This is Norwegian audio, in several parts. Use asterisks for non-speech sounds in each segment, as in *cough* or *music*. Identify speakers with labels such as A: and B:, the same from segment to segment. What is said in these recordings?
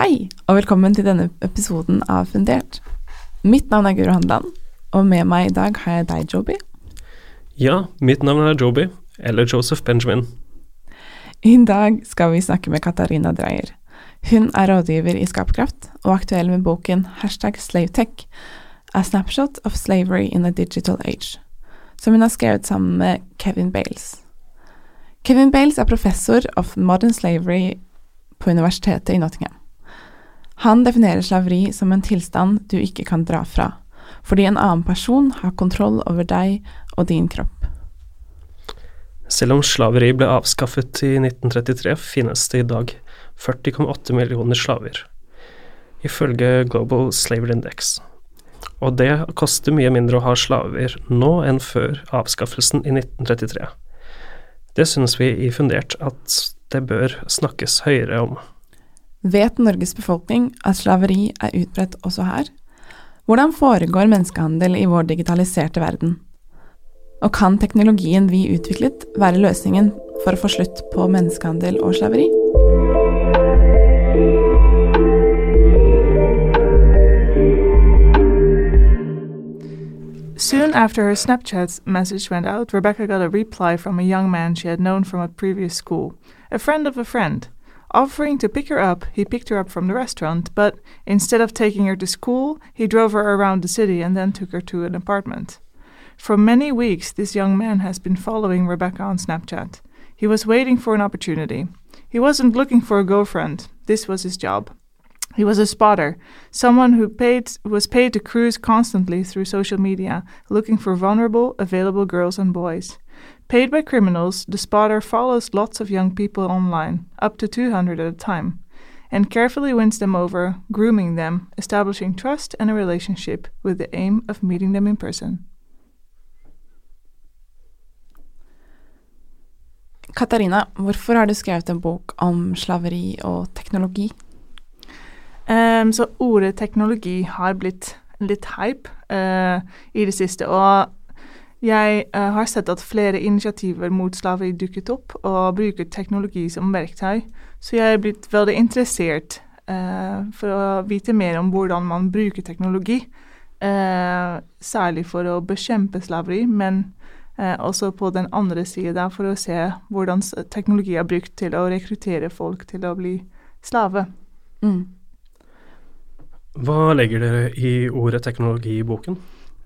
A: Hei, og velkommen til denne episoden av Fundert. Mitt navn er Guro Handeland, og med meg i dag har jeg deg, Joby.
B: Ja, mitt navn er Joby, eller Joseph Benjamin.
A: I dag skal vi snakke med Katarina Dreyer. Hun er rådgiver i Skaperkraft og aktuell med boken hashtag slavetech, A Snapshot of Slavery in a Digital Age, som hun har skrevet sammen med Kevin Bales. Kevin Bales er professor of modern slavery på Universitetet i Nottingham. Han definerer slaveri som en tilstand du ikke kan dra fra, fordi en annen person har kontroll over deg og din kropp.
B: Selv om slaveri ble avskaffet i 1933, finnes det i dag 40,8 millioner slaver, ifølge Global Slavery Index. Og det koster mye mindre å ha slaver nå enn før avskaffelsen i 1933. Det synes vi i Fundert at det bør snakkes høyere om.
A: Vet Norges befolkning at slaveri er utbredt også her? Hvordan foregår menneskehandel i vår digitaliserte verden? Og kan teknologien vi utviklet være løsningen for å få slutt på menneskehandel og slaveri?
C: Soon after her Snapchat message went out, Rebecca got a reply from a young man she had known from a previous school, a friend of a friend. Offering to pick her up, he picked her up from the restaurant, but instead of taking her to school, he drove her around the city and then took her to an apartment. For many weeks, this young man has been following Rebecca on Snapchat. He was waiting for an opportunity. He wasn't looking for a girlfriend, this was his job. He was a spotter, someone who paid was paid to cruise constantly through social media, looking for vulnerable, available girls and boys. Paid by criminals, the spotter follows lots of young people online, up to 200 at a time, and carefully wins them over, grooming them, establishing trust and a relationship with the aim of meeting them in person.
A: Katarina, hvorfor har du skrevet en bok om slaveri og teknologi?
C: Um, så ordet teknologi har blitt litt hype uh, i det siste. Og jeg uh, har sett at flere initiativer mot slaveri dukket opp, og bruker teknologi som verktøy. Så jeg er blitt veldig interessert uh, for å vite mer om hvordan man bruker teknologi. særlig for å bekjempe slaveri, men også på den andre sida for å se hvordan teknologi er brukt til å rekruttere folk til å bli slave.
A: Mm.
B: Hva legger dere i ordet teknologi i boken?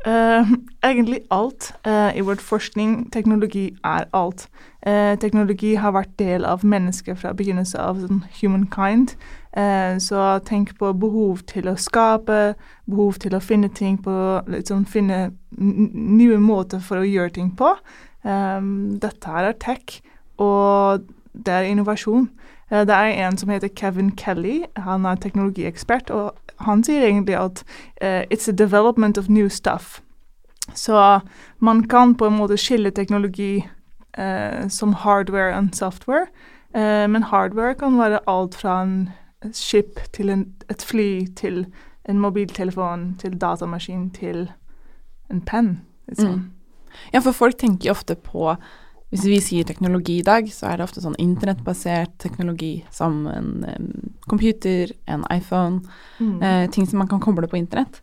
C: Uh, egentlig alt. Uh, I vår forskning teknologi er alt. Uh, teknologi har vært del av mennesket fra begynnelsen av sånn humankind. så tenk på behov til å skape, behov til å finne ting på liksom Finne nye måter for å gjøre ting på. Um, dette her er tech, og det er innovasjon. Det er en som heter Kevin Kelly. Han er teknologiekspert. og han sier egentlig at uh, it's a development of new stuff. Så man kan på en måte skille teknologi uh, som hardware og software. Uh, men hardware kan være alt fra en skip til en, et fly til en mobiltelefon til datamaskin til en penn. Liksom. Mm.
A: Ja, for folk tenker jo ofte på hvis vi sier teknologi i dag, så er det ofte sånn internettbasert teknologi som en um, computer, en iPhone, mm. eh, ting som man kan koble på internett.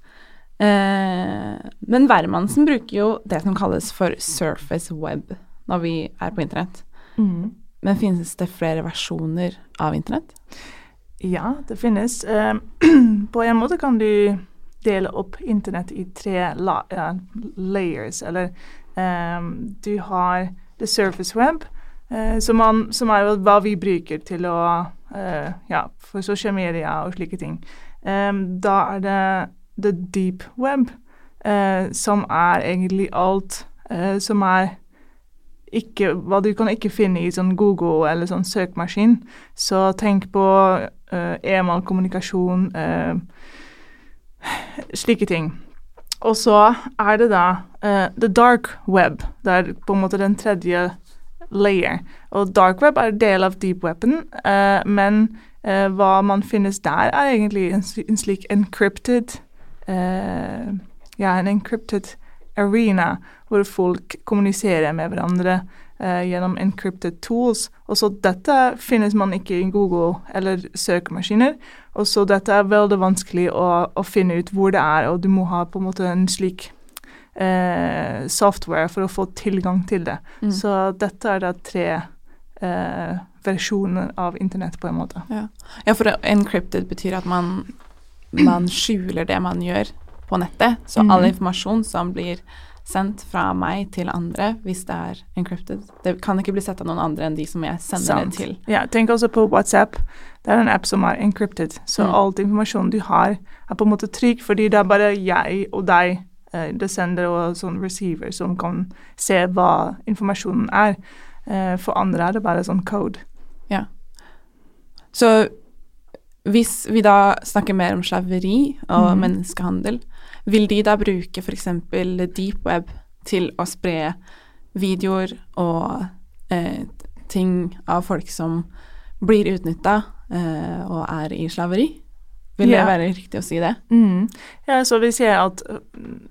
A: Eh, men hvermannsen bruker jo det som kalles for surface web når vi er på internett. Mm. Men finnes det flere versjoner av internett?
C: Ja, det finnes. Eh, *clears throat* på en måte kan du dele opp internett i tre la layers, eller du har the surface web, eh, som, man, som, er hva vi bruker til å eh, Ja, for sosiale medier og slike ting. Da er det the deep web, eh, som er egentlig alt som er ikke, hva du kan ikke finne i sånn Google eller sånn søkemaskin. Så tenk på uh, e-mail, kommunikasjon, uh, slike ting. Og så er det da uh, the dark web. Det er på en måte den tredje layer. Og dark web er del av deep weapon, uh, men uh, hva man finnes der, er egentlig en, en slik encrypted Ja, en encrypted arena hvor folk kommuniserer med hverandre eh, gjennom encrypted tools. Og så dette finnes man ikke i Google eller søkemaskiner. Og så dette er veldig vanskelig å, å, finne ut hvor det er, og du må ha på en måte en slik eh, software for å få tilgang til det. Mm. Så dette er da tre eh, versjoner av internett, på en måte.
A: Ja, ja for encrypted betyr at man, man skjuler det man gjør på nettet. Så mm. all informasjon som blir sendt fra meg til andre hvis det er encrypted. Det kan ikke bli sett av noen andre enn de som jeg sender Sant. det til.
C: Ja, tenk også på WhatsApp. Det er en app som er encrypted, så mm. all informasjonen du har, er på en måte trygg, fordi det er bare jeg og deg, eh, det sender og sånn receiver, som kan se hva informasjonen er. Eh, for andre er det bare sånn code.
A: Ja. Så hvis vi da snakker mer om slaveri og mm. menneskehandel, vil de da bruke f.eks. deep web til å spre videoer og eh, ting av folk som blir utnytta eh, og er i slaveri? Vil ja. det være riktig å si det?
C: Mm. Ja, så vi ser at øh,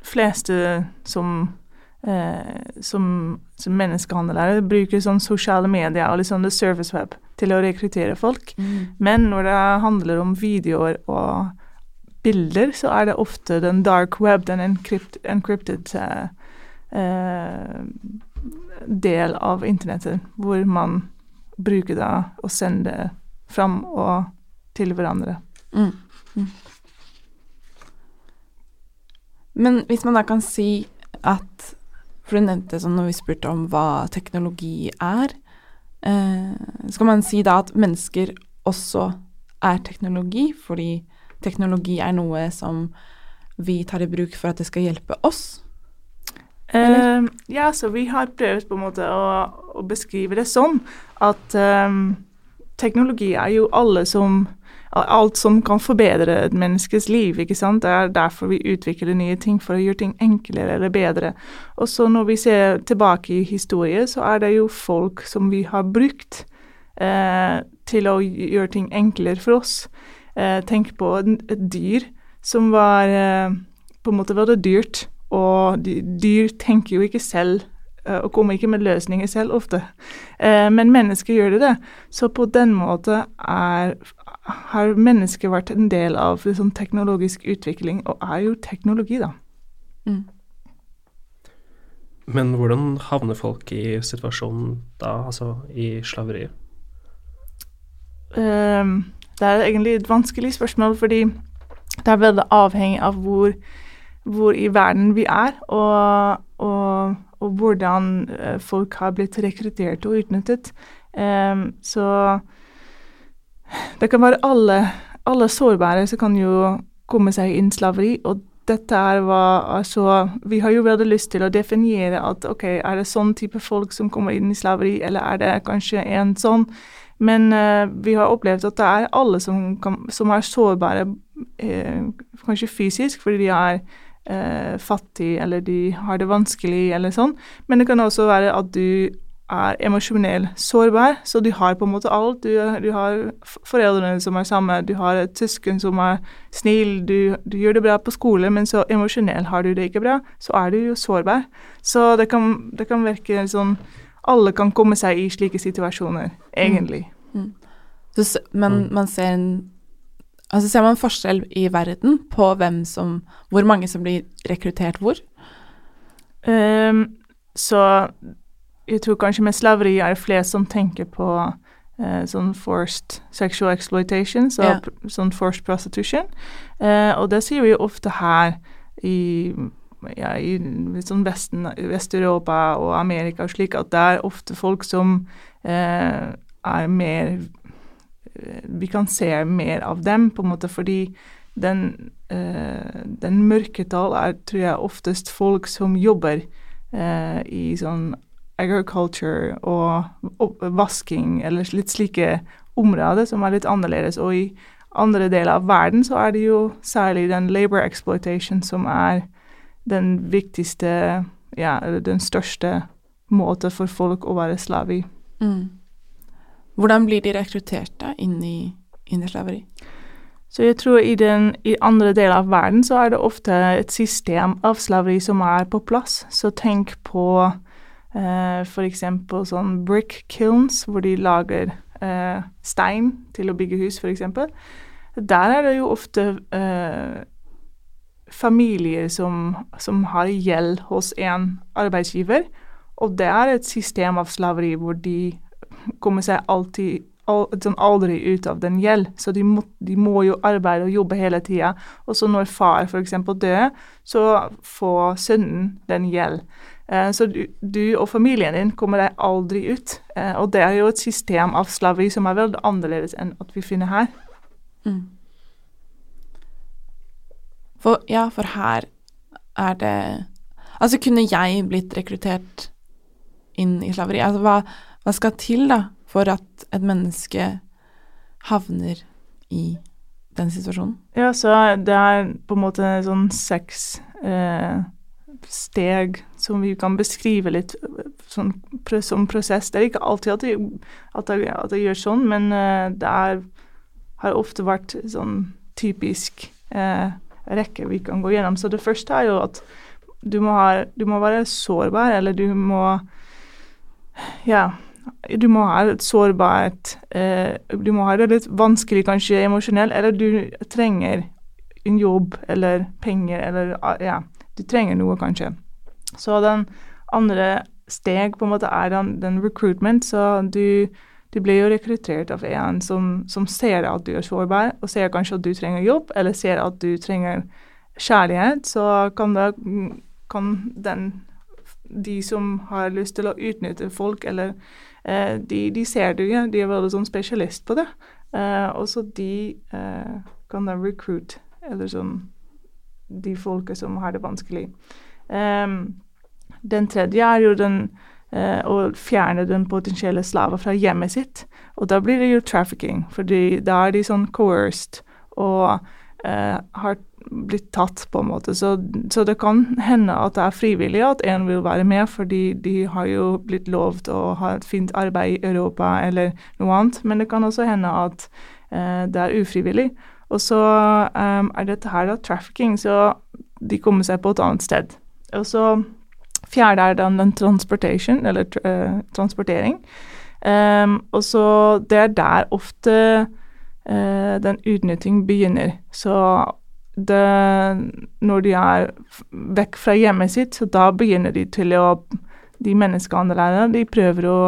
C: fleste som eh, som, som menneskehandlere bruker sånn sosiale medier og liksom the service web til å rekruttere folk. Mm. Men når det handler om videoer og bilder, så er det ofte den dark web, den encrypt, encrypted uh, uh, del av internettet, hvor man bruker da å sende fram og til hverandre. Mm. Mm.
A: Men hvis man da kan si at For du nevnte sånn når vi spurte om hva teknologi er, eh, skal man si da at mennesker også er teknologi, fordi teknologi er noe som vi tar i bruk for at det skal hjelpe oss?
C: Uh, ja, så vi har prøvd på en måte å, å beskrive det sånn at um, teknologi er jo alle som Alt som kan forbedre et menneskes liv. ikke sant? Det er derfor vi utvikler nye ting, for å gjøre ting enklere eller bedre. Og så når vi ser tilbake i historie, så er det jo folk som vi har brukt eh, til å gjøre ting enklere for oss. Eh, tenk på et dyr som var eh, på en måte var det dyrt, og dyr tenker jo ikke selv eh, og kommer ikke med løsninger selv ofte. men mennesker gjør det det. Så på den måten er, har mennesket vært en del av liksom, teknologisk utvikling, og er jo teknologi, da. Mm.
B: Men hvordan havner folk i situasjonen da, altså i slaveriet?
C: Um, det er egentlig et vanskelig spørsmål, fordi det er veldig avhengig av hvor, hvor i verden vi er, og, og, og, hvordan eh, folk har blitt rekruttert og utnyttet. Um, så det kan være alle, alle sårbare som kan jo komme seg inn slaveri. og dette er hva altså, Vi har jo veldig lyst til å definere at ok, er det sånn type folk som kommer inn i slaveri, eller er det kanskje en sånn men uh, vi har opplevd at det er alle som, kan, som er sårbare, uh, kanskje fysisk, fordi de er uh, fattige eller de har det vanskelig eller sånn. Men det kan også være at du er emosjonell sårbar, så du har på en måte alt. Du, du, har foreldrene som er samme, du har et søsken som er snill, du, du gjør det bra på skole, men så emosjonell har du det ikke bra, så er du jo sårbar. Så det kan, det kan virke sånn alle kan komme seg i slike situasjoner, egentlig. Mm. Mm.
A: Så, men mm. man ser en Altså ser man forskjell i verden på hvem som Hvor mange som blir rekruttert hvor?
C: Um, så jeg tror kanskje med slaveri er det flere som tenker på uh, sånn forced sexual exploitation, så yeah. sånn forced prostitution. Uh, og det sier vi jo ofte her i ja, i sånn Vesten, Vest-Europa og Amerika og slik, at det er ofte folk som eh, er mer Vi kan se mer av dem, på en måte, fordi den, eh, den mørketall er, tror jeg, oftest folk som jobber eh, i sånn agriculture og, og vasking, eller litt slike områder som er litt annerledes. Og i andre deler av verden så er det jo særlig den labor exploitation som er den viktigste, ja, eller den største måte for folk å være slave i. Mm.
A: Hvordan blir de rekruttert da inn i, inn i slaveri?
C: Så jeg tror i, den, i andre deler av verden så er det ofte et system av slaveri som er på plass. Så tenk på Eh, F.eks. sånn brick kilns, hvor de lager eh, stein til å bygge hus, f.eks. Der er det jo ofte eh, familier som, som har gjeld hos en arbeidsgiver, og det er et system av slaveri hvor de kommer seg alltid al sånn aldri ut av den gjeld. Så de må, de må jo arbeide og jobbe hele tida. Og så når far f.eks. dør, så får sønnen den gjeld. Eh, så du, du, og familien din kommer deg aldri ut. Eh, og det er jo et system av slaveri som er veldig annerledes enn at vi finner her.
A: Mm. For, ja, for her er det Altså, kunne jeg blitt rekruttert inn i slaveri? Altså, hva, hva skal til, da, for at et menneske havner i den situasjonen?
C: Ja, så det er på en måte sånn seks eh, steg som vi kan beskrive litt sånn, som prosess. Det er ikke alltid at det, at det, at det gjør sånn, men eh, det er, har ofte vært sånn typisk eh, rekke vi kan gå gjennom. Så det første er jo at du må, ha, du må være sårbar, eller du må Ja, du må ha et sårbart eh, Du må ha det litt vanskelig, kanskje emosjonelt, eller du trenger en jobb eller penger, eller Ja, du trenger noe, kanskje. Så den andre steg på en måte er den, den recruitment, så du du blir jo rekruttert av en som, som, ser at du er sårbar, og ser kanskje at du trenger jobb, eller ser at du trenger kjærlighet, så kan, det, kan den De som har lyst til å utnytte folk, eller eh, de, de, ser du, ja, de er veldig sånn spesialist på det. Eh, og så de eh, kan da recruit, eller sånn De folka som har det vanskelig. den tredje er jo den eh, å fjerne den potensielle slava fra hjemmet sitt. Og da blir det jo trafficking, fordi da er de sånn coerced og eh, har blitt tatt, på en måte. Så, så, det kan hende at det er frivillig at en vil være med, fordi de har jo blitt lovt å ha et fint arbeid i Europa eller noe annet. Men det kan også hende at eh, det er ufrivillig. Og så um, er dette her da trafficking, så de kommer seg på et annet sted. Og så Fjerde er den, den transportation, eller uh, transportering. Um, og så det er der ofte uh, den utnytting begynner. Så det, når de er vekk fra hjemmet sitt, så da begynner de til å De menneskehandlerne, de prøver å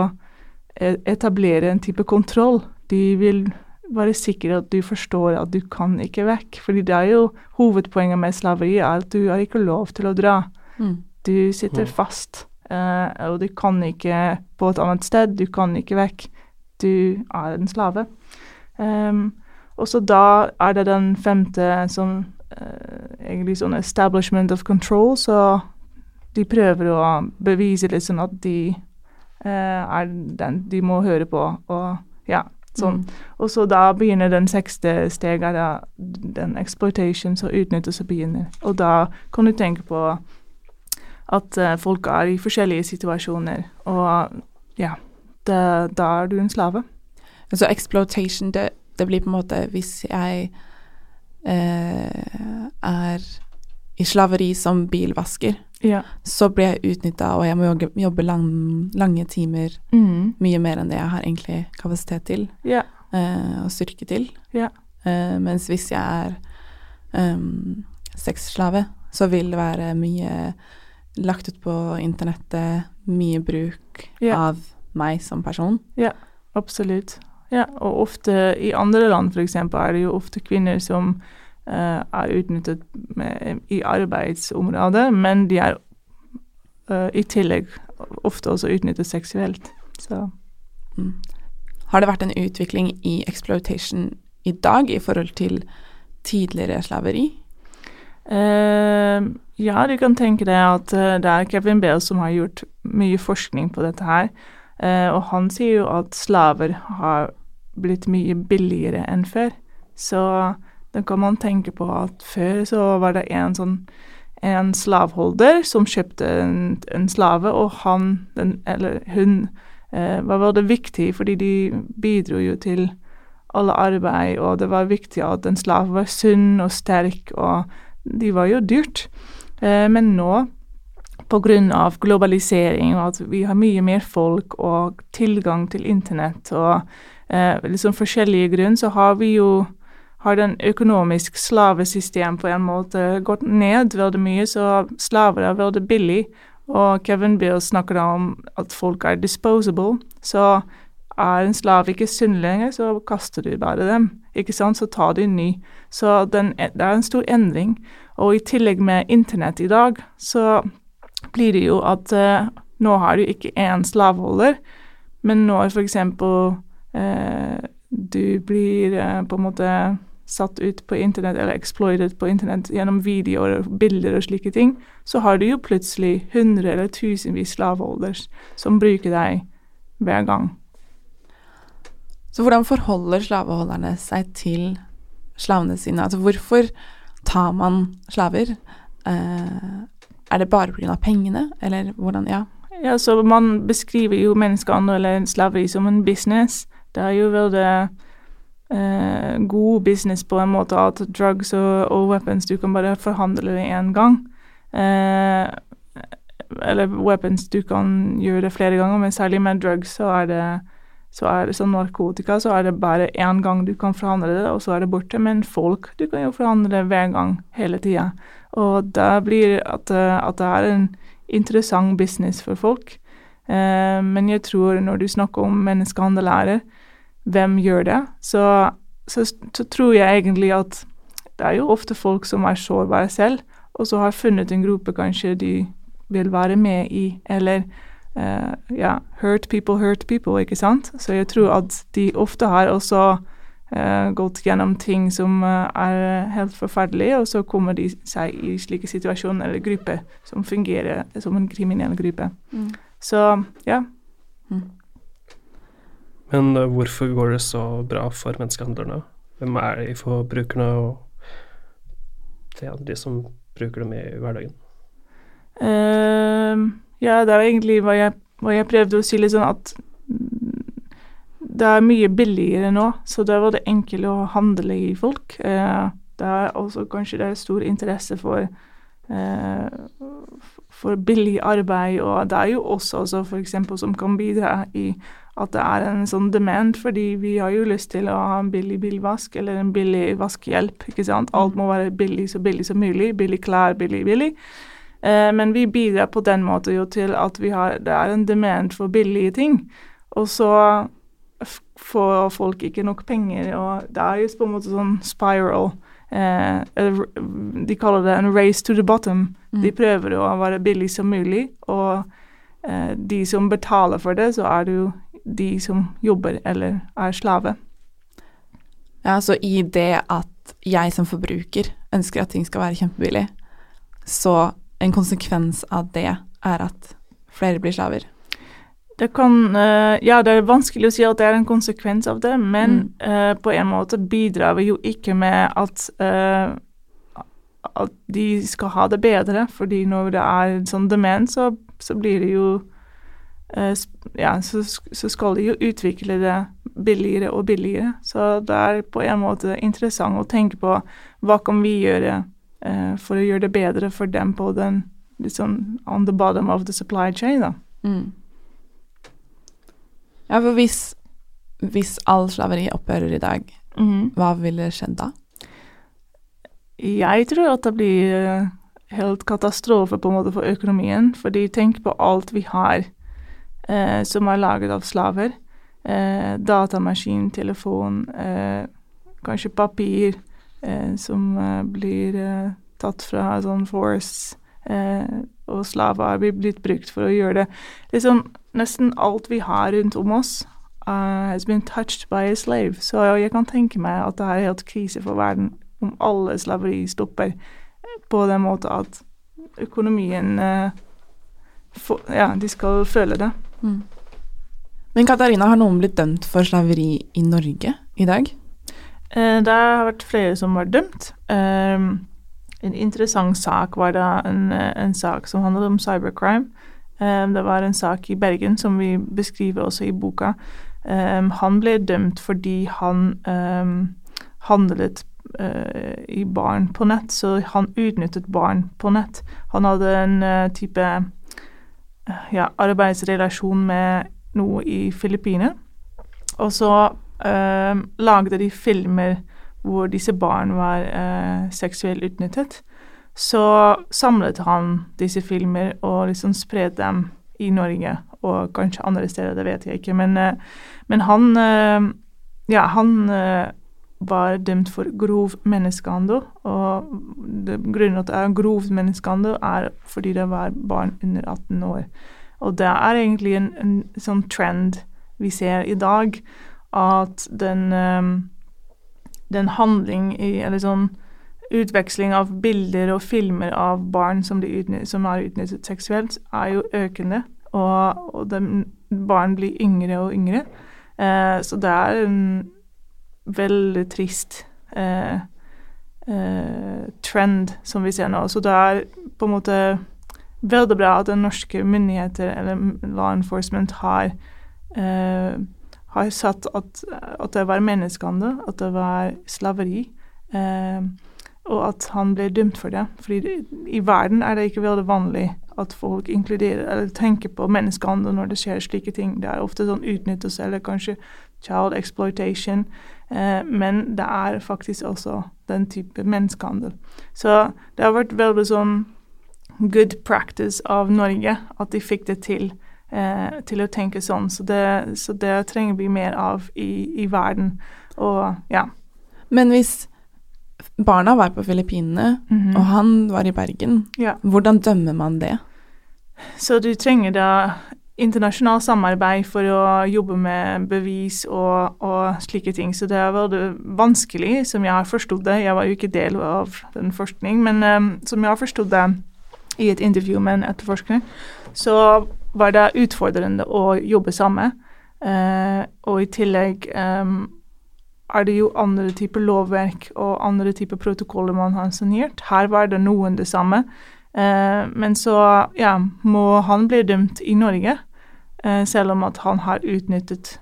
C: e, etablere en type kontroll. De vil være sikre at du forstår at du kan ikke vekk. fordi det er jo hovedpoenget med slaveri, er at du har ikke lov til å dra. Mm. Du sitter fast, uh, og du kan ikke på et annet sted. Du kan ikke vekk. Du er en slave. Um, og så da er det den femte som uh, egentlig sånn establishment of control, så de prøver å bevise litt sånn at de uh, er den de må høre på, og ja. Sånn. Mm. Og så da begynner den sekste steget, da, den exploitation, så utnyttelse begynner. Og da kan du tenke på at uh, folk er i forskjellige situasjoner. Og ja, det, da er du en slave.
A: Så exploitation, det, det blir på en måte hvis jeg uh, er i slaveri som bilvasker, ja. så blir jeg utnytta, og jeg må jobbe, jobbe lang, lange timer. Mm. Mye mer enn det jeg har egentlig kapasitet til ja. uh, og styrke til. Ja. mens hvis jeg er um, sexslave, så vil det være mye lagt ut på internettet mye bruk ja. av meg som person.
C: Ja, absolutt. Ja, og ofte i andre land f.eks. er det jo ofte kvinner som uh, er utnyttet med, i arbeidsområdet, men de er uh, i tillegg ofte også utnyttet seksuelt. Så. Mm.
A: Har det vært en utvikling i exploitation i dag i forhold til tidligere slaveri?
C: Uh, ja, du kan tenke deg at uh, det er Kevin Bale som har gjort mye forskning på dette her. Uh, og han sier jo at slaver har blitt mye billigere enn før. Så da kan man tenke på at før så var det en sånn en slavholder som kjøpte en, en slave, og han, den, eller hun, var veldig viktig, fordi de bidro jo til alle arbeid, og det var viktig at en slave var sunn og sterk og de var jo dyrt. Eh, men nå pga. globalisering og at vi har mye mer folk og tilgang til internett og eh, liksom forskjellige grunner, så har vi jo har den økonomisk slavesystem på en måte gått ned veldig mye, så slaver er veldig billig. Og Kevin Bill snakker om at folk er disposable. Så er en slave ikke sunn lenger, så kaster du bare dem. Ikke sant? Så tar du en ny. Så den, det er en stor endring. Og i tillegg med internett i dag, så blir det jo at eh, nå har du ikke én slaveholder, men når f.eks. Eh, du blir eh, på en måte satt ut på internett eller exploited på internett gjennom videoer og bilder og slike ting, så har du jo plutselig hundre eller tusenvis slaveholders som bruker deg hver gang.
A: Så hvordan forholder slaveholderne seg til slavene sine? Altså hvorfor tar man slaver? Eh, er det bare pga. pengene, eller hvordan Ja.
C: Ja, så Man beskriver jo menneskehandel eller slaveri som en business. Det er jo veldig eh, god business på en måte at drugs og, og, weapons du kan bare forhandle det én gang. Eh, eller weapons du kan gjøre det flere ganger, men særlig med drugs så er det så er det sånn narkotika, så er det bare én gang du kan forhandle det, og så er det borte. Men folk, du kan jo forhandle hver gang, hele tida. Og da blir at, at det er en interessant business for folk. Eh, men jeg tror når du snakker om menneskehandelærer, hvem gjør det, så, så, så, tror jeg egentlig at det er jo ofte folk som er sårbare selv, og så har funnet en gruppe kanskje de vil være med i, eller uh, ja, hurt people hurt people, ikke sant? Så jeg tror at de ofte har også uh, gått gjennom ting som uh, er helt forferdelige, og så kommer de seg i slike situasjoner eller grupper som fungerer som en kriminell gruppe. Mm. Så ja. Mm.
B: Men hvorfor går det så bra for menneskehandlerne? Hvem er de for brukerne og de som bruker dem i hverdagen?
C: Uh, ja, det er egentlig hva jeg, hva jeg prøvde å si, litt sånn at det er mye billigere nå, så det var det enkelt å handle i folk. Eh, det er også kanskje det er stor interesse for, eh, for billig arbeid, og det er jo også, for eksempel som kan bidra i at det er en sånn demand, fordi vi har jo lyst til å ha en billig bilvask eller en billig vaskehjelp. ikke sant? Alt må være billig så billig som mulig. Billig klær, billig, billig. Eh, men vi bidrar på den måten jo til at vi har, det er en demand for billige ting. Og så får folk ikke nok penger, og det er jo på en måte sånn spiral. Eh, de kaller det en race to the bottom. Mm. De prøver å være billig som mulig, og eh, de som betaler for det, så er det jo de som jobber eller er slave.
A: Ja, så i det at jeg som forbruker ønsker at ting skal være kjempebillig, så en konsekvens av det er at flere blir slaver?
C: Det kan uh, Ja, det er vanskelig å si at det er en konsekvens av det, men mm. uh, på en måte bidrar vi jo ikke med at uh, at de skal ha det bedre, fordi når det er sånn demens, så, så blir det jo Ja, så, så, skal de jo utvikle det billigere og billigere. Så det er på en måte interessant å tenke på hva kan vi gjøre eh, for å gjøre det bedre for dem på den liksom on the bottom of the supply chain, da. Mm.
A: Ja, for hvis, hvis all slaveri opphører i dag, mm. hva ville skjedd da?
C: Jeg tror at det blir eh, helt katastrofe på en måte for økonomien. Fordi tenk på alt vi har eh, som er laget av slaver. Eh, datamaskin, telefon, eh, kanskje papir, som eh, blir eh, tatt fra sånn force, og slaver blir blitt brukt for å gjøre det. Liksom nesten alt vi har rundt om oss, uh, has been touched by a slave. Så jeg kan tenke meg at det er helt krise for verden om alle slaveri stopper på den måten at økonomien uh, for, Ja, de skal føle det. Mm.
A: Men Katarina, har noen blitt dømt for slaveri i Norge i dag?
C: Eh, det har vært flere som var dømt. Eh, en interessant sak var da en, en sak som handlet om cybercrime. Eh, det var en sak i Bergen som vi beskriver også i boka. han ble dømt fordi han handlet eh, i barn på nett, så han utnyttet barn på nett. Han hadde en eh, type eh, ja, arbeidsrelasjon med noe i Filippinene. Og så eh, lagde de filmer hvor disse barn var eh, seksuelt utnyttet. Så samlet han disse filmer og liksom spredde dem i Norge og kanskje andre steder, det vet jeg ikke. Men, eh, men han eh, Ja, han var dømt for grov menneskehandel. Og grunnen til at det er grov menneskehandel, er fordi det var barn under 18 år. Og det er egentlig en, en sånn trend vi ser i dag, at den, den handling i Eller sånn utveksling av bilder og filmer av barn som, utnytt, som er utnyttet seksuelt, er jo økende. Og, og de, barn blir yngre og yngre. Eh, så det er en veldig trist eh, eh, trend som vi ser nå. Så det er på en måte veldig bra at den norske myndigheter eller law enforcement har eh, har sett at, at, det var menneskehandel, at det var slaveri, eh, og at han ble dømt for det. Fordi i verden er det ikke veldig vanlig at folk inkluderer eller tenker på menneskehandel når det skjer slike ting. Det er ofte sånn utnyttelse eller kanskje child exploitation, eh, men det er faktisk også den type menneskehandel. Så det har vært veldig sånn good practice av Norge at de fikk det til. Eh, til å tenke sånn. Så det, så det trenger vi mer av i, i verden. Og ja.
A: Men hvis barna var på Filippinene, mm -hmm. og han var i Bergen.
C: Ja.
A: Hvordan dømmer man det?
C: Så du trenger da internasjonalt samarbeid for å jobbe med bevis og, og, slike ting. Så det er veldig vanskelig, som jeg har forstått det. Jeg var jo ikke del av den forskning, men um, som jeg har forstått det i et intervju med en etterforsker, så var det utfordrende å jobbe sammen. Uh, og i tillegg um, er det jo andre typer lovverk og andre typer protokoller man har signert. Her var det noen det samme. Eh, men så ja, må han bli dømt i Norge, eh, selv om at han har utnyttet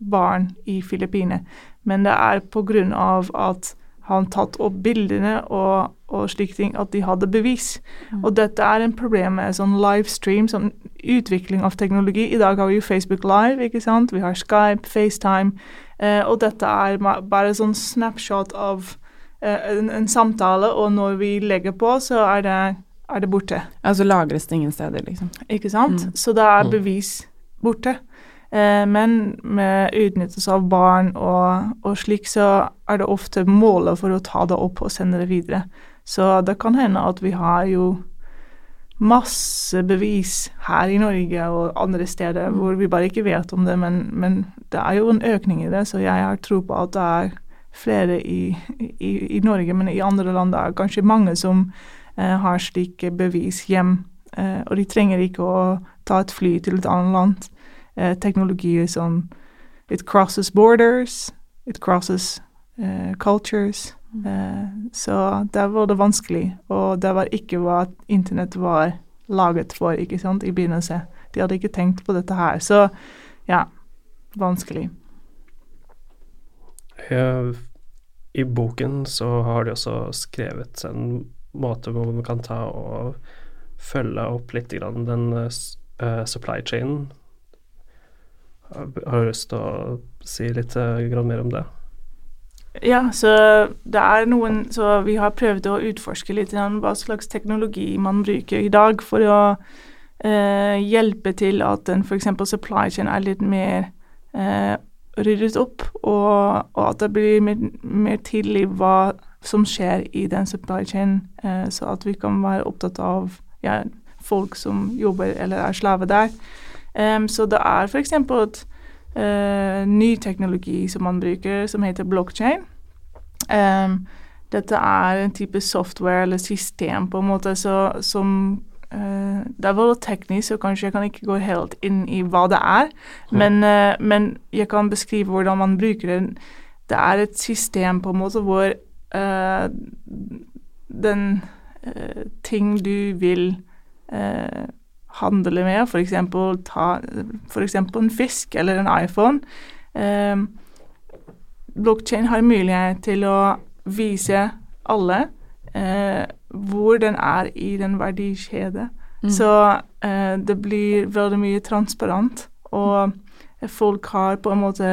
C: barn i Filippinene. Men det er på grunn av at han tatt opp bildene og, og slike ting, at de hadde bevis. Mm. Og dette er en problem med sånn livestream, sånn utvikling av teknologi. I dag har vi jo Facebook Live, ikke sant. Vi har Skype, FaceTime. Eh, og dette er bare sånn snapshot av eh, en, en, samtale, og når vi legger på, så er det, er det borte.
A: Altså lagres det ingen steder, liksom.
C: Ikke sant. Mm. Så da er mm. bevis borte. Eh, men med utnyttelse av barn og, og, slik, så er det ofte målet for å ta det opp og sende det videre. Så det kan hende at vi har jo masse bevis her i Norge og andre steder hvor vi bare ikke vet om det, men, men det er jo en økning i det, så jeg har tro på at det er flere i, i, i Norge, men i andre land det er kanskje mange som eh, har slike bevis hjem. Eh, og de trenger ikke å ta et fly til et annet land. Eh, teknologi sånn It crosses borders, it crosses uh, cultures. Eh, så der var det vanskelig, og det var ikke hva internett var laget for ikke sant, i begynnelsen. De hadde ikke tenkt på dette her. Så ja, vanskelig.
B: Ja, I boken så har de også skrevet en måte hvor man kan ta og følge opp litt grann den uh, supply chainen. Har du lyst til å si litt uh, mer om det?
C: Ja, så det er noen Så vi har prøvd å utforske litt hva slags teknologi man bruker i dag for å eh, hjelpe til at en f.eks. supply chain er litt mer eh, ryddet opp, og, og, at det blir mer, mer tydelig hva som skjer i den supply chain, eh, så at vi kan være opptatt av ja, folk som jobber eller er slave der. Um, så det er f.eks. uh, ny teknologi som man bruker, som heter blockchain. Um, dette er en type software eller system på en måte så, som uh, Det er veldig teknisk, så kanskje jeg kan ikke gå helt inn i hva det er. Men, uh, men jeg kan beskrive hvordan man bruker det. Det er et system på en måte hvor den ting du vil handle med, f.eks. ta en fisk eller en iPhone. Eh, Blockchain har mulighet til å vise alle eh, hvor den er i den verdikjede.
A: Mm.
C: Så eh, det blir veldig mye transparent, og folk har på en måte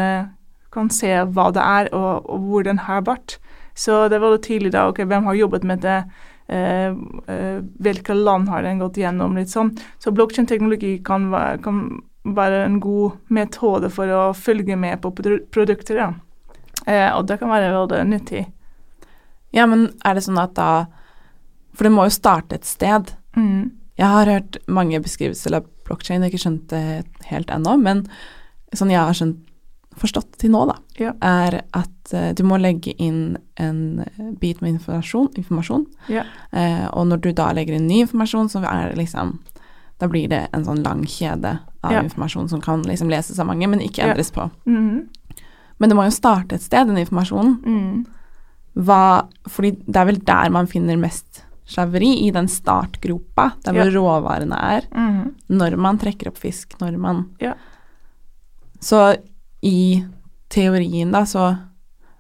C: kan se hva det er, og, og hvor den har vært. Så det er veldig tydelig da, ok, hvem har jobbet med det, hvilke land har den gått gjennom, litt sånn. Så blokkjedeteknologi kan, kan være en god metode for å følge med på produkter, ja. Eh, og det kan være veldig nyttig.
A: Ja, men er det sånn at da For det må jo starte et sted.
C: Mm.
A: Jeg har hørt mange beskrivelser av blokkjede, ikke skjønt det helt ennå, men sånn jeg har skjønt, forstått til nå, da,
C: Ja.
A: er at uh, du må legge inn en bit med informasjon, informasjon
C: Ja.
A: uh, og når du da legger inn ny informasjon, så er det liksom Da blir det en sånn lang kjede av
C: Ja.
A: informasjon som kan liksom leses av mange, men ikke endres på.
C: Mm.
A: Men det må jo starte et sted, den informasjonen.
C: Mm.
A: Hva, fordi det er vel der man finner mest slaveri, i den startgropa, der hvor råvarene er.
C: Mm.
A: Når man trekker opp fisk, når man
C: Ja.
A: Så i teorien, da, så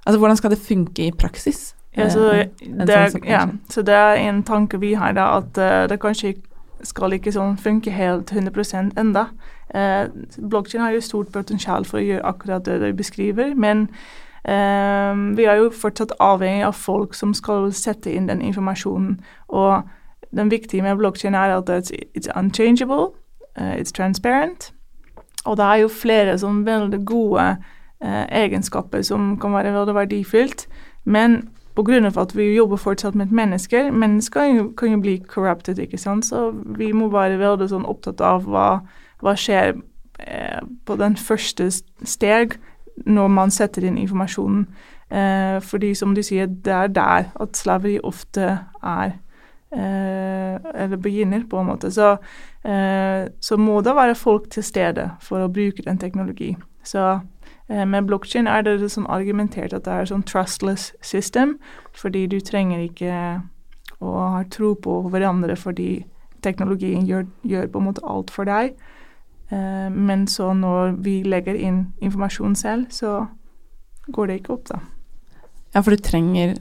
A: Altså, hvordan skal det funke i praksis?
C: Ja, så,
A: Eh,
C: det,
A: sånn
C: er- ja, så det er en tanke vi har, da, at uh, det kanskje skal ikke sånn funke helt 100% enda. Uh, Blokkjeden har jo stort potensial for å gjøre akkurat det du beskriver, men um, vi er jo fortsatt avhengig av folk som skal sette inn den informasjonen. Og den viktige med blokkjeden er at it's, it's unchangeable, uh, it's transparent, og det er jo flere sånn veldig gode eh, egenskaper som kan være veldig verdifullt. Men pga. at vi jobber fortsatt med mennesker, mennesker kan jo, bli corrupted, ikke sant. Så vi må være veldig sånn opptatt av hva, hva skjer eh, på den første steg når man setter inn informasjonen. Eh, fordi som du sier, det er der at slaveri ofte er. Eh, eller begynner, på en måte. Så, eh, så må det være folk til stede for å bruke den teknologi. Så eh, med blokkjede er det sånn argumentert at det er sånn trustless system, fordi du trenger ikke å ha tro på hverandre fordi teknologien gjør, gjør på en måte alt for deg. Eh, men så når vi legger inn informasjon selv, så går det ikke opp, da.
A: Ja, for du trenger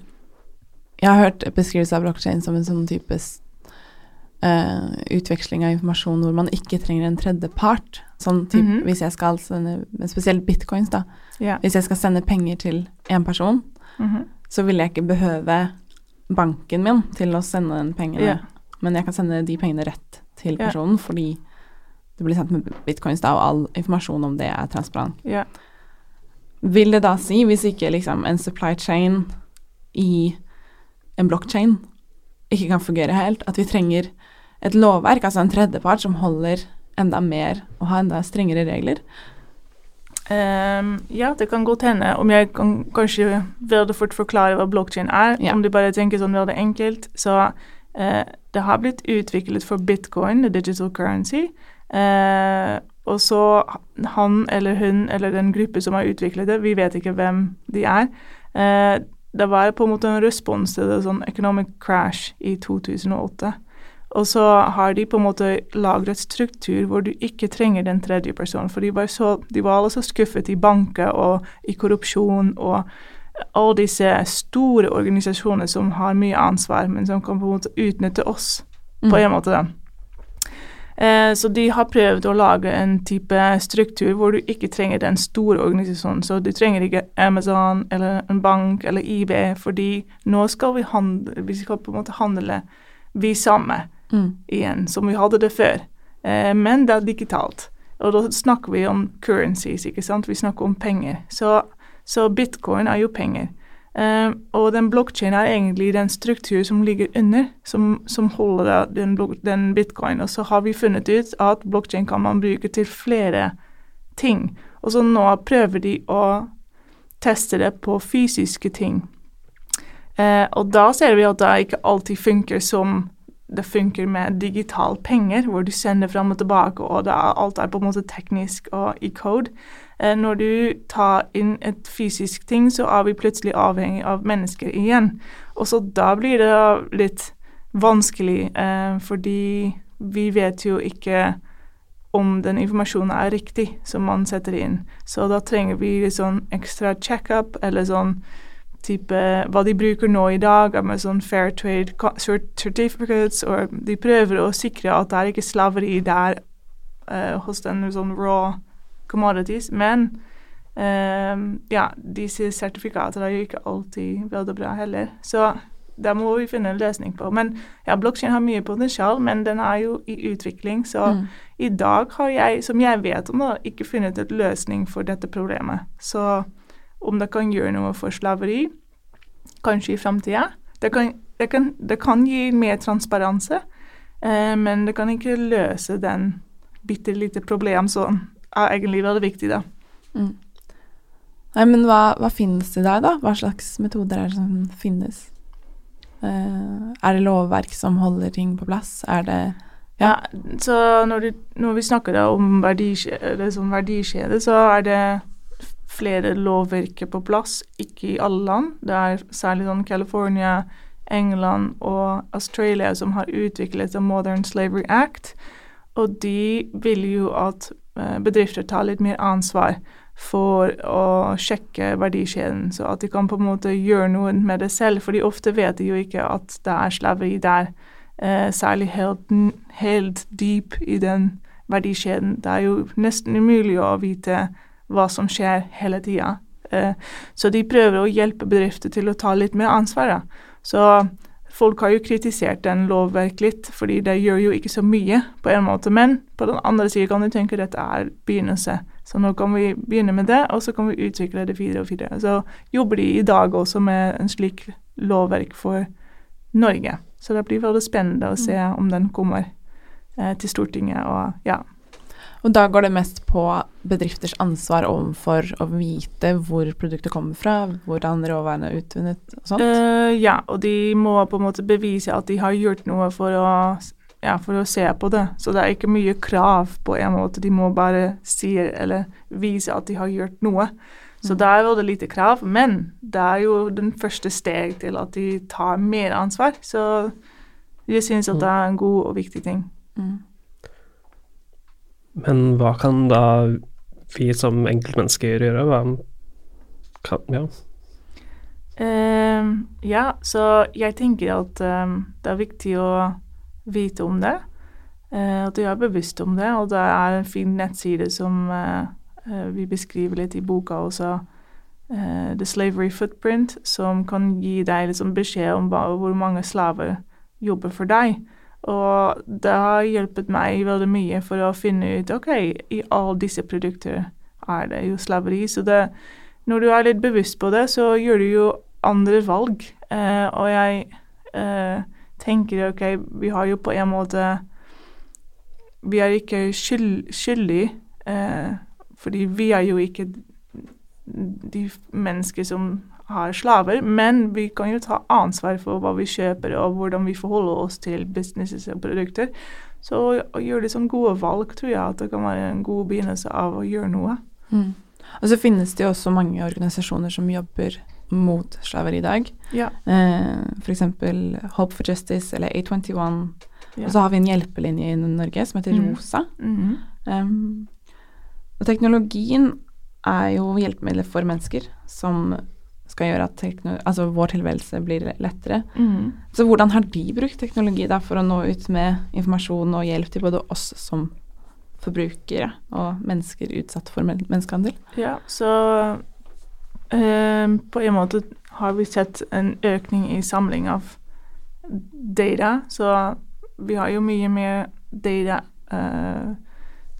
A: Jeg har hørt beskrivelse av blokkjede som en sånn type eh, utveksling av informasjon hvor man ikke trenger en tredjepart. Sånn typ,
C: -hmm.
A: hvis jeg skal sende Spesielt bitcoins, da.
C: Yeah.
A: Hvis jeg skal sende penger til en person,
C: Mhm.
A: så vil jeg ikke behøve banken min til å sende den pengene.
C: Yeah.
A: Men jeg kan sende de pengene rett til
C: personen
A: personen fordi det blir sendt med bitcoins, da, og all informasjon om det er transparent. Vil det da si, hvis ikke liksom en supply chain i en blockchain ikke kan fungere helt, at vi trenger et lovverk, altså en tredjepart som holder enda mer og har enda strengere regler?
C: Um, ja, det kan godt hende. Om jeg kan kanskje veldig fort forklare hva blokkjede er.
A: Ja.
C: Om du bare tenker sånn veldig enkelt. Så uh, det har blitt utviklet for bitcoin, the digital currency. Uh, og så han eller hun eller den gruppe som har utviklet det, vi vet ikke hvem de er. Eh, det var på en måte en respons til det sånn economic crash i 2008. Og så har de på en måte lagret struktur hvor du ikke trenger den tredje personen. For de var, så, de var alle så skuffet i banker og i korrupsjon og alle disse store organisasjoner som har mye ansvar, men som kan på en måte utnytte oss på en måte. da. Eh, så de har prøvd å lage en type struktur hvor du ikke trenger den store organisasjonen. Så du trenger ikke Amazon eller en bank eller IB, fordi nå skal vi handle, vi skal på en måte handle vi samme
A: Mm.
C: igjen, som vi hadde det før. Eh, men det er digitalt. Og da snakker vi om currencies, ikke sant. Vi snakker om penger. Så, så bitcoin er jo penger. Eh, og den blokkjeden er egentlig den struktur som ligger under, som, som holder den, den bitcoin. Og så har vi funnet ut at blokkjeden kan man bruke til flere ting. Og så nå prøver de å teste det på fysiske ting. Uh, og da ser vi at det ikke alltid funker som det funker med digital penger, hvor du sender fram og tilbake, og er, alt er på en måte teknisk og i code. Eh, når du tar inn et fysisk ting, så er vi plutselig avhengig av mennesker igjen. Og så da blir det litt vanskelig, eh, fordi vi vet jo ikke om den informasjonen er riktig som man setter inn. Så da trenger vi litt sånn ekstra checkup, eller sånn type hva de bruker nå i dag, med sånn fair trade certificates, og de prøver å sikre at det er ikke slaveri der eh, hos den sånn raw commodities. Men eh, ja, disse sertifikatene er jo ikke alltid veldig bra heller. Så der må vi finne en løsning på. Men ja, blokkjeden har mye potensial, men den er jo i utvikling. Så
A: Mm.
C: i dag har jeg, som jeg vet om, da, ikke funnet en løsning for dette problemet. Så om det kan gjøre noe for slaveri, kanskje i framtida det, kan- det, kan- det kan gi mer transparense, eh, men det kan ikke løse den bitte lite problem som er egentlig veldig viktig, da.
A: Mm. Nei, men hva, hva finnes i dag, da? Hva slags metoder er det som finnes? Uh, er det lovverk som holder ting på plass? Er det
C: Ja, så når, du, når vi snakker om verdikjede, sånn verdikjede, så er det flere lovverker på plass, ikke i alle land. Det er særlig sånn California, England og Australia som har utviklet The Modern Slavery Act, og de vil jo at bedrifter tar litt mer ansvar for å sjekke verdikjeden, så at de kan på en måte gjøre noe med det selv, for de ofte vet de jo ikke at det er slaveri der eh, særlig helt, helt deep i den verdikjeden. Det er jo nesten umulig å vite hva som skjer hele tida. Eh, så de prøver å hjelpe bedrifter til å ta litt mer ansvar. Da. Så folk har jo kritisert den lovverk litt, fordi det gjør jo ikke så mye på en måte. Men på den andre siden kan du tenke at dette er begynnelse. Så nå kan vi begynne med det, og så kan vi utvikle det videre og videre. Så jobber de i dag også med en slik lovverk for Norge. Så det blir veldig spennende å se om den kommer eh, til Stortinget. Og ja.
A: Og da går det mest på bedrifters ansvar overfor å vite hvor produktet kommer fra, hvordan råvarene er utvunnet og sånt?
C: Uh, ja, og de må på en måte bevise at de har gjort noe for å, ja, for å se på det. Så det er ikke mye krav på en måte. De må bare si eller vise at de har gjort noe. Så det er det lite krav, men det er jo den første steg til at de tar mer ansvar. Så jeg synes at det er en god og viktig ting.
A: Mm.
B: Men hva kan da vi som enkeltmennesker gjøre? Hva kan, ja.
C: Uh, ja, så jeg tenker at ehm, det er viktig å vite om det. Uh, at du er bevisst om det, og det er en fin nettside som uh, vi beskriver litt i boka også. The Slavery Footprint, som kan gi deg liksom beskjed om hva, hvor mange slaver jobber for deg. Og det har hjulpet meg veldig mye for å finne ut ok, i alle disse produkter er det jo slaveri. Så det, når du er litt bevisst på det, så gjør du jo andre valg. Eh, og jeg eh, tenker ok, vi har jo på en måte Vi er ikke skyld, skyldige, eh, fordi vi er jo ikke de mennesker som har slaver, men vi kan jo ta ansvar for hva vi kjøper og hvordan vi forholder oss til businesses og produkter. Så å gjøre sånn gode valg tror jeg at det kan være en god begynnelse av å gjøre noe.
A: Mm. Og så finnes det jo også mange organisasjoner som jobber mot slaveri i dag.
C: Ja.
A: Eh, F.eks. Hope for Justice eller A21.
C: Ja.
A: Og så har vi en hjelpelinje i Norge som heter
C: Mm.
A: ROSA.
C: Mhm.
A: Um, og teknologien er jo hjelpemidler for mennesker som skal gjøre at altså vår tilværelse blir lettere.
C: Mm.
A: Så hvordan har de brukt teknologi da for å nå ut med informasjon og hjelp til både oss som forbrukere og mennesker utsatt for men menneskehandel?
C: Ja, så eh, på en måte har vi sett en økning i samling av data. Så vi har jo mye mer data eh,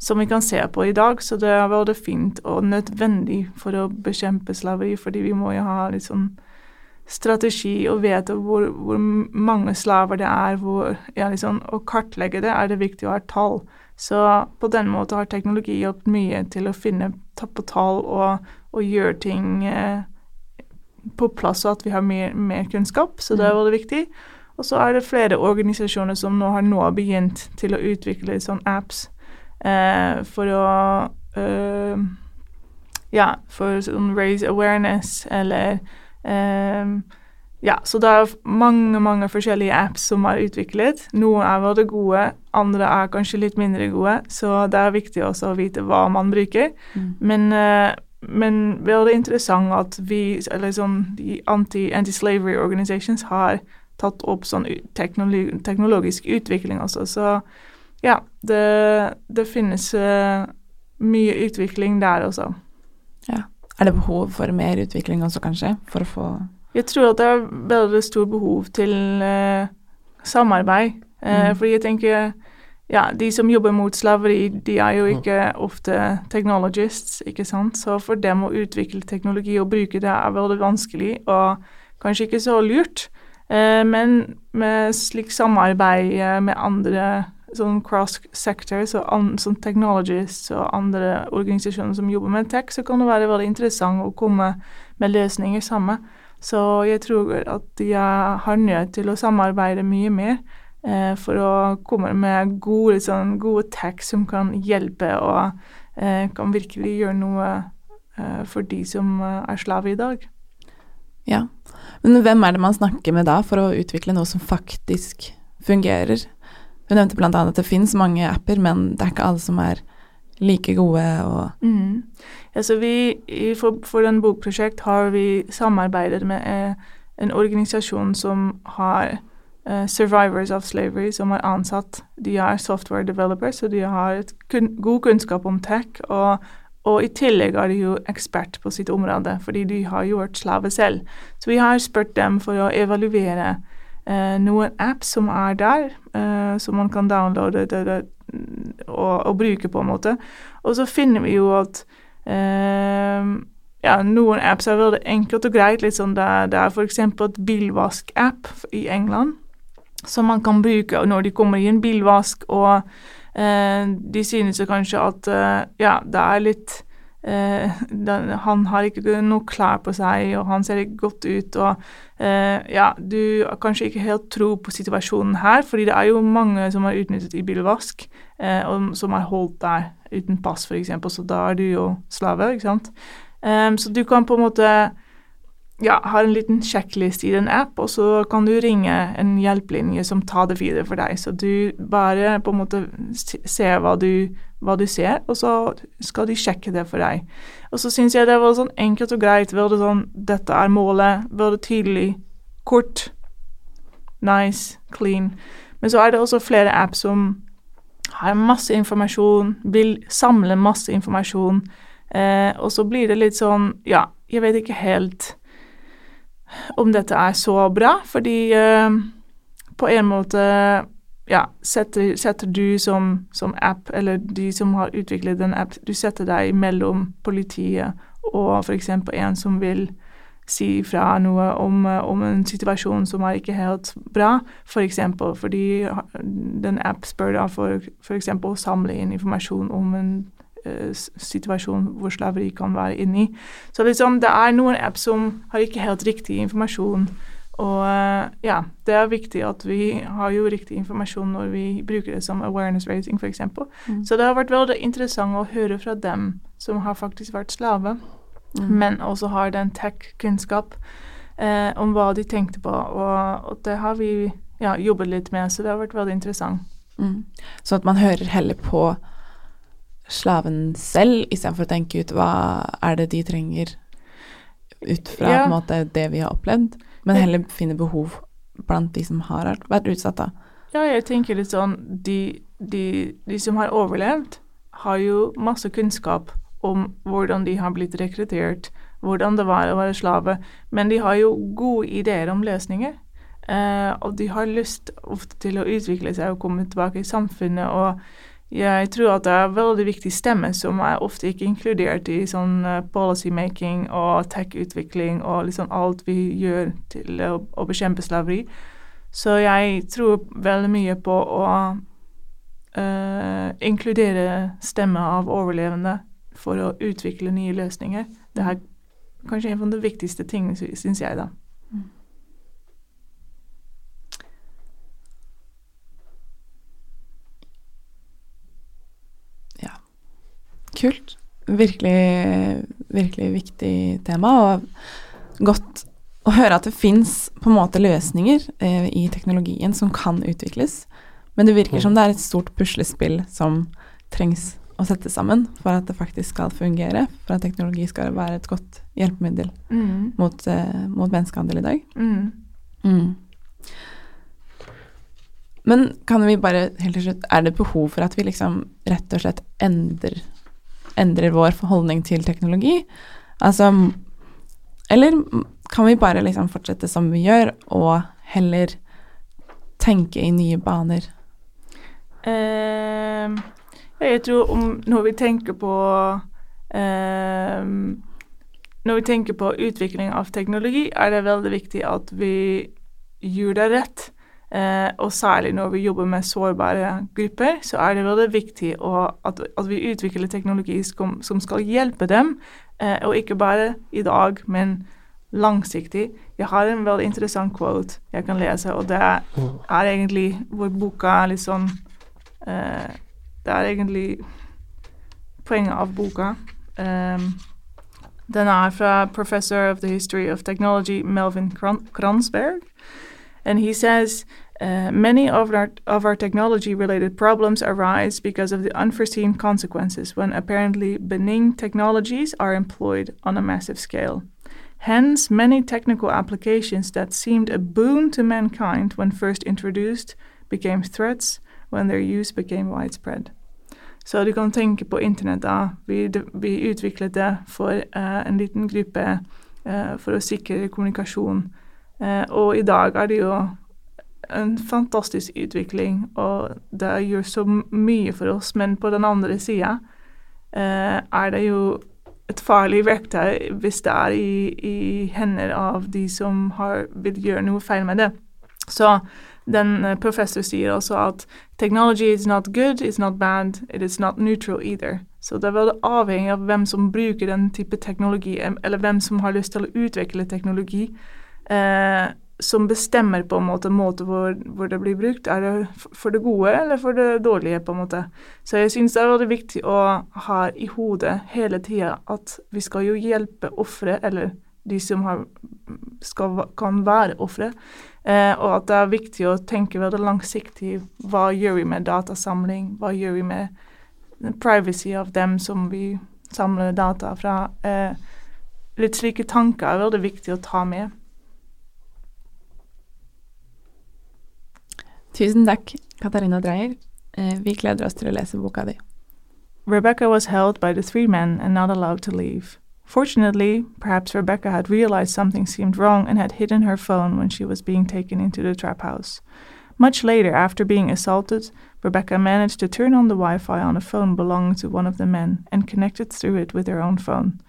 C: som vi kan se på i dag. Så det er veldig fint og nødvendig for å bekjempe slaveri, fordi vi må jo ha litt sånn strategi og vite hvor, hvor mange slaver det er. Hvor, ja, liksom, å kartlegge det er det viktig å ha tall. Så på den måten har teknologi hjulpet mye til å finne ta på tall og, og gjøre ting eh, på plass, og at vi har mer, mer kunnskap. Så det er
A: Mm.
C: veldig viktig. Og så er det flere organisasjoner som nå har nå begynt til å utvikle sånne apps for å eh, Ja, for sånn raise awareness eller eh, ja, så det er mange mange forskjellige apps som er utviklet. Noen er veldig gode, andre er kanskje litt mindre gode, så det er viktig også å vite hva man bruker.
A: Mm.
C: Men eh, men veldig interessant at vi, eller sånn de anti, anti-slavery organizations har tatt opp sånn teknologi, teknologisk utvikling også. Så ja, det, det finnes eh, mye utvikling der også.
A: Er det behov for mer utvikling også, kanskje, for å få
C: Jeg tror at det er veldig stor behov til uh, samarbeid. Uh,
A: Mm.
C: Fordi jeg tenker ja, de som jobber mot slaveri, de er jo ikke ofte technologists, ikke sant. Så for dem å utvikle teknologi og bruke det er veldig vanskelig, og kanskje ikke så lurt. Uh, men med slik samarbeid med andre sånn cross sectors og an, sånn technologists og andre organisasjoner som jobber med tech, så kan det være veldig interessant å komme med løsninger sammen. Så jeg tror at er- har nødt til å samarbeide mye mer eh, for å komme med gode, sånn, gode tech som kan hjelpe og eh, kan virkelig gjøre noe eh, for de som eh, er slave i dag.
A: Ja. Men hvem er det man snakker med da for å utvikle noe som faktisk fungerer? Hun nevnte annet at det finnes mange apper, men det er ikke alle som er like gode og
C: Mm. Altså vi, for, for en bokprosjekt har vi samarbeidet med eh, en organisasjon som har eh, survivors of slavery, som har ansatt. De er software developers, så de har kun, god kunnskap om tech. Og, og i tillegg er de jo ekspert på sitt område, fordi de har gjort slave selv. Så vi har spurt dem for å evaluere noen apps som er der, eh, som man kan downloade det, det, og, og bruke på en måte. Og så finner vi jo at eh, ja, noen apps er veldig enkelt og greit. Litt sånn det, det er f.eks. et bilvask-app i England som man kan bruke når de kommer i en bilvask, og eh, de synes kanskje at eh, ja, det er litt eh, den, Han har ikke noe klær på seg, og han ser ikke godt ut, og eh, ja, du har kanskje ikke helt tro på situasjonen her, fordi det er jo mange som er utnyttet i bilvask, eh, og som er holdt der uten pass, f.eks., så da er du jo slave, ikke sant. Um, så du kan på en måte ja, har en liten sjekkliste i en app, og så kan du ringe en hjelpelinje som tar det videre for deg. Så du bare på en måte ser hva du, hva du ser, og så skal de sjekke det for deg. Og så syns jeg det var sånn enkelt og greit. Veldig sånn Dette er målet. Veldig tydelig. Kort. Nice. Clean. Men så er det også flere apps som har masse informasjon, vil samle masse informasjon, eh, og så blir det litt sånn Ja, jeg vet ikke helt om dette er så bra, fordi uh, på en måte ja, setter, setter du som, som app, eller de som har utviklet en app, du setter deg mellom politiet og f.eks. en som vil si fra noe om, om en situasjon som er ikke helt bra, f.eks. For fordi den app spør da for f.eks. å samle inn informasjon om en situasjon hvor slaveri kan være inni. Så liksom, det er noen app som har ikke helt riktig informasjon. Og eh, ja, det er viktig at vi har jo riktig informasjon når vi bruker det som awareness raising, f.eks.
A: Mm.
C: Så det har vært veldig interessant å høre fra dem som har faktisk vært slave,
A: Mm.
C: men også har den tech-kunnskap eh, om hva de tenkte på. Og, og det har vi ja, jobbet litt med, så det har vært veldig interessant.
A: Mm. Så at man hører heller på slaven selv, istedenfor å tenke ut hva er det de trenger ut fra
C: Ja.
A: måte det vi har opplevd, men heller finne behov blant de som har vært utsatt. da.
C: Ja, jeg tenker litt sånn de, de, de som har overlevd, har jo masse kunnskap om hvordan de har blitt rekruttert, hvordan det var å være slave, men de har jo gode ideer om løsninger. Eh, og de har lyst ofte til å utvikle seg og komme tilbake i samfunnet. Og jeg tror at det er veldig viktig stemme som er ofte ikke inkludert i sånn eh, policymaking og tech-utvikling og liksom alt vi gjør til å, å bekjempe slaveri. Så jeg tror veldig mye på å Uh, inkludere stemmer av overlevende for å utvikle nye løsninger. Det er kanskje en av de viktigste tingene, syns jeg, da.
A: Kult. Virkelig, virkelig viktig tema, og godt å høre at det fins på en måte løsninger eh, i teknologien som kan utvikles, men det virker
B: Mm.
A: som det er et stort puslespill som trengs å sette sammen for at det faktisk skal fungere, for at teknologi skal være et godt hjelpemiddel
C: Mm.
A: mot, eh, mot menneskehandel i dag.
C: Mm.
A: Mm. Men kan vi bare helt til slutt Er det behov for at vi liksom rett og slett endrer, endrer vår forholdning til teknologi? Altså Eller kan vi bare liksom fortsette som vi gjør, og heller tenke i nye baner?
C: Ehm, jeg tror om når vi tenker på ehm, Når vi tenker på utvikling av teknologi, er det veldig viktig at vi gjør det rett. Eh, og særlig når vi jobber med sårbare grupper, så er det veldig viktig at, at vi utvikler teknologi som, som skal hjelpe dem, eh, og ikke bare i dag, men langsiktig. Jeg har en veldig interessant quote jeg kan lese, og det er egentlig hvor boka er litt sånn eh, Det er egentlig poenget av boka. Um, den er fra professor of the history of technology Melvin Kran Kransberg. And he says uh, many of our, of our technology related problems arise because of the unforeseen consequences when apparently benign technologies are employed on a massive scale. Hence, many technical applications that seemed a boon to mankind when first introduced became threats when their use became widespread. Så du kan tenke på internett. da. Vi, vi utviklet det for eh, en liten gruppe eh, for å sikre kommunikasjon. Eh, og i dag er det jo en fantastisk utvikling, og det gjør så mye for oss. Men på den andre sida eh, er det jo et farlig verktøy hvis det er i, i hender av de som har, vil gjøre noe feil med det. Så den uh, professor sier også at technology is not good, it's not bad, it is not neutral either. Så det er veldig avhengig av hvem som bruker den type teknologi, eller hvem som har lyst til å utvikle teknologi, eh, som bestemmer på en måte måte hvor, hvor det blir brukt. Er det for det gode eller for det dårlige, på en måte. Så jeg syns det er veldig viktig å ha i hodet hele tida at vi skal jo hjelpe ofre, eller de som har, skal, kan være ofre. Eh, og at det er viktig å tenke veldig langsiktig. Hva gjør vi med datasamling? Hva gjør vi med privacy av dem som vi samler data fra? Eh, litt slike tanker er veldig viktig å ta med.
A: Tusen takk, Katarina Dreyer. Eh, vi gleder oss til å lese boka di.
C: Rebecca was held by the three men and not allowed to leave. Fortunately, perhaps Rebecca had realized something seemed wrong and had hidden her phone when she was being taken into the trap house. Much later, after being assaulted, Rebecca managed to turn on the Wi Fi on a phone belonging to one of the men and connected through it with her own phone.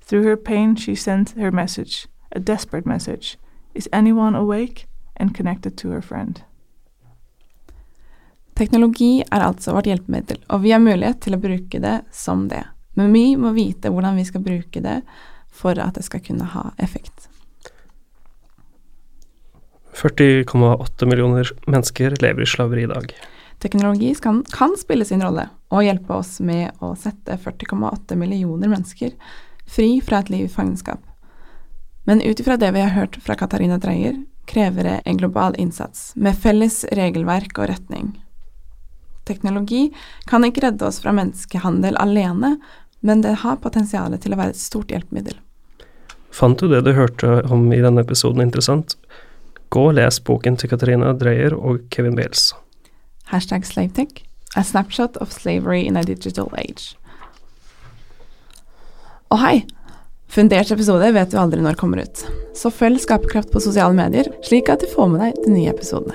C: Through her pain, she sent her message, a desperate message Is anyone awake? and connected to her friend.
A: Teknologi er altså vårt hjelpemiddel, og vi har mulighet til å bruke det som det. Men vi må vite hvordan vi skal bruke det for at det skal kunne ha effekt.
B: 40,8 millioner mennesker lever i slaveri i dag.
A: Teknologi kan, kan spille sin rolle og hjelpe oss med å sette 40,8 millioner mennesker fri fra et liv i fangenskap. Men ut ifra det vi har hørt fra Katarina Dreyer, krever det en global innsats med felles regelverk og retning. Teknologi kan ikke redde oss fra menneskehandel alene, men det har potensial til å være et stort hjelpemiddel.
B: Fant du det du hørte om i denne episoden interessant? Gå og les boken til Katarina Dreyer og Kevin Bales.
A: Hashtag slavetech, a snapshot of slavery in a digital age. Og hei! Fundert episode vet du aldri når kommer ut. Så følg Skaperkraft på sosiale medier, slik at du får med deg de nye episodene.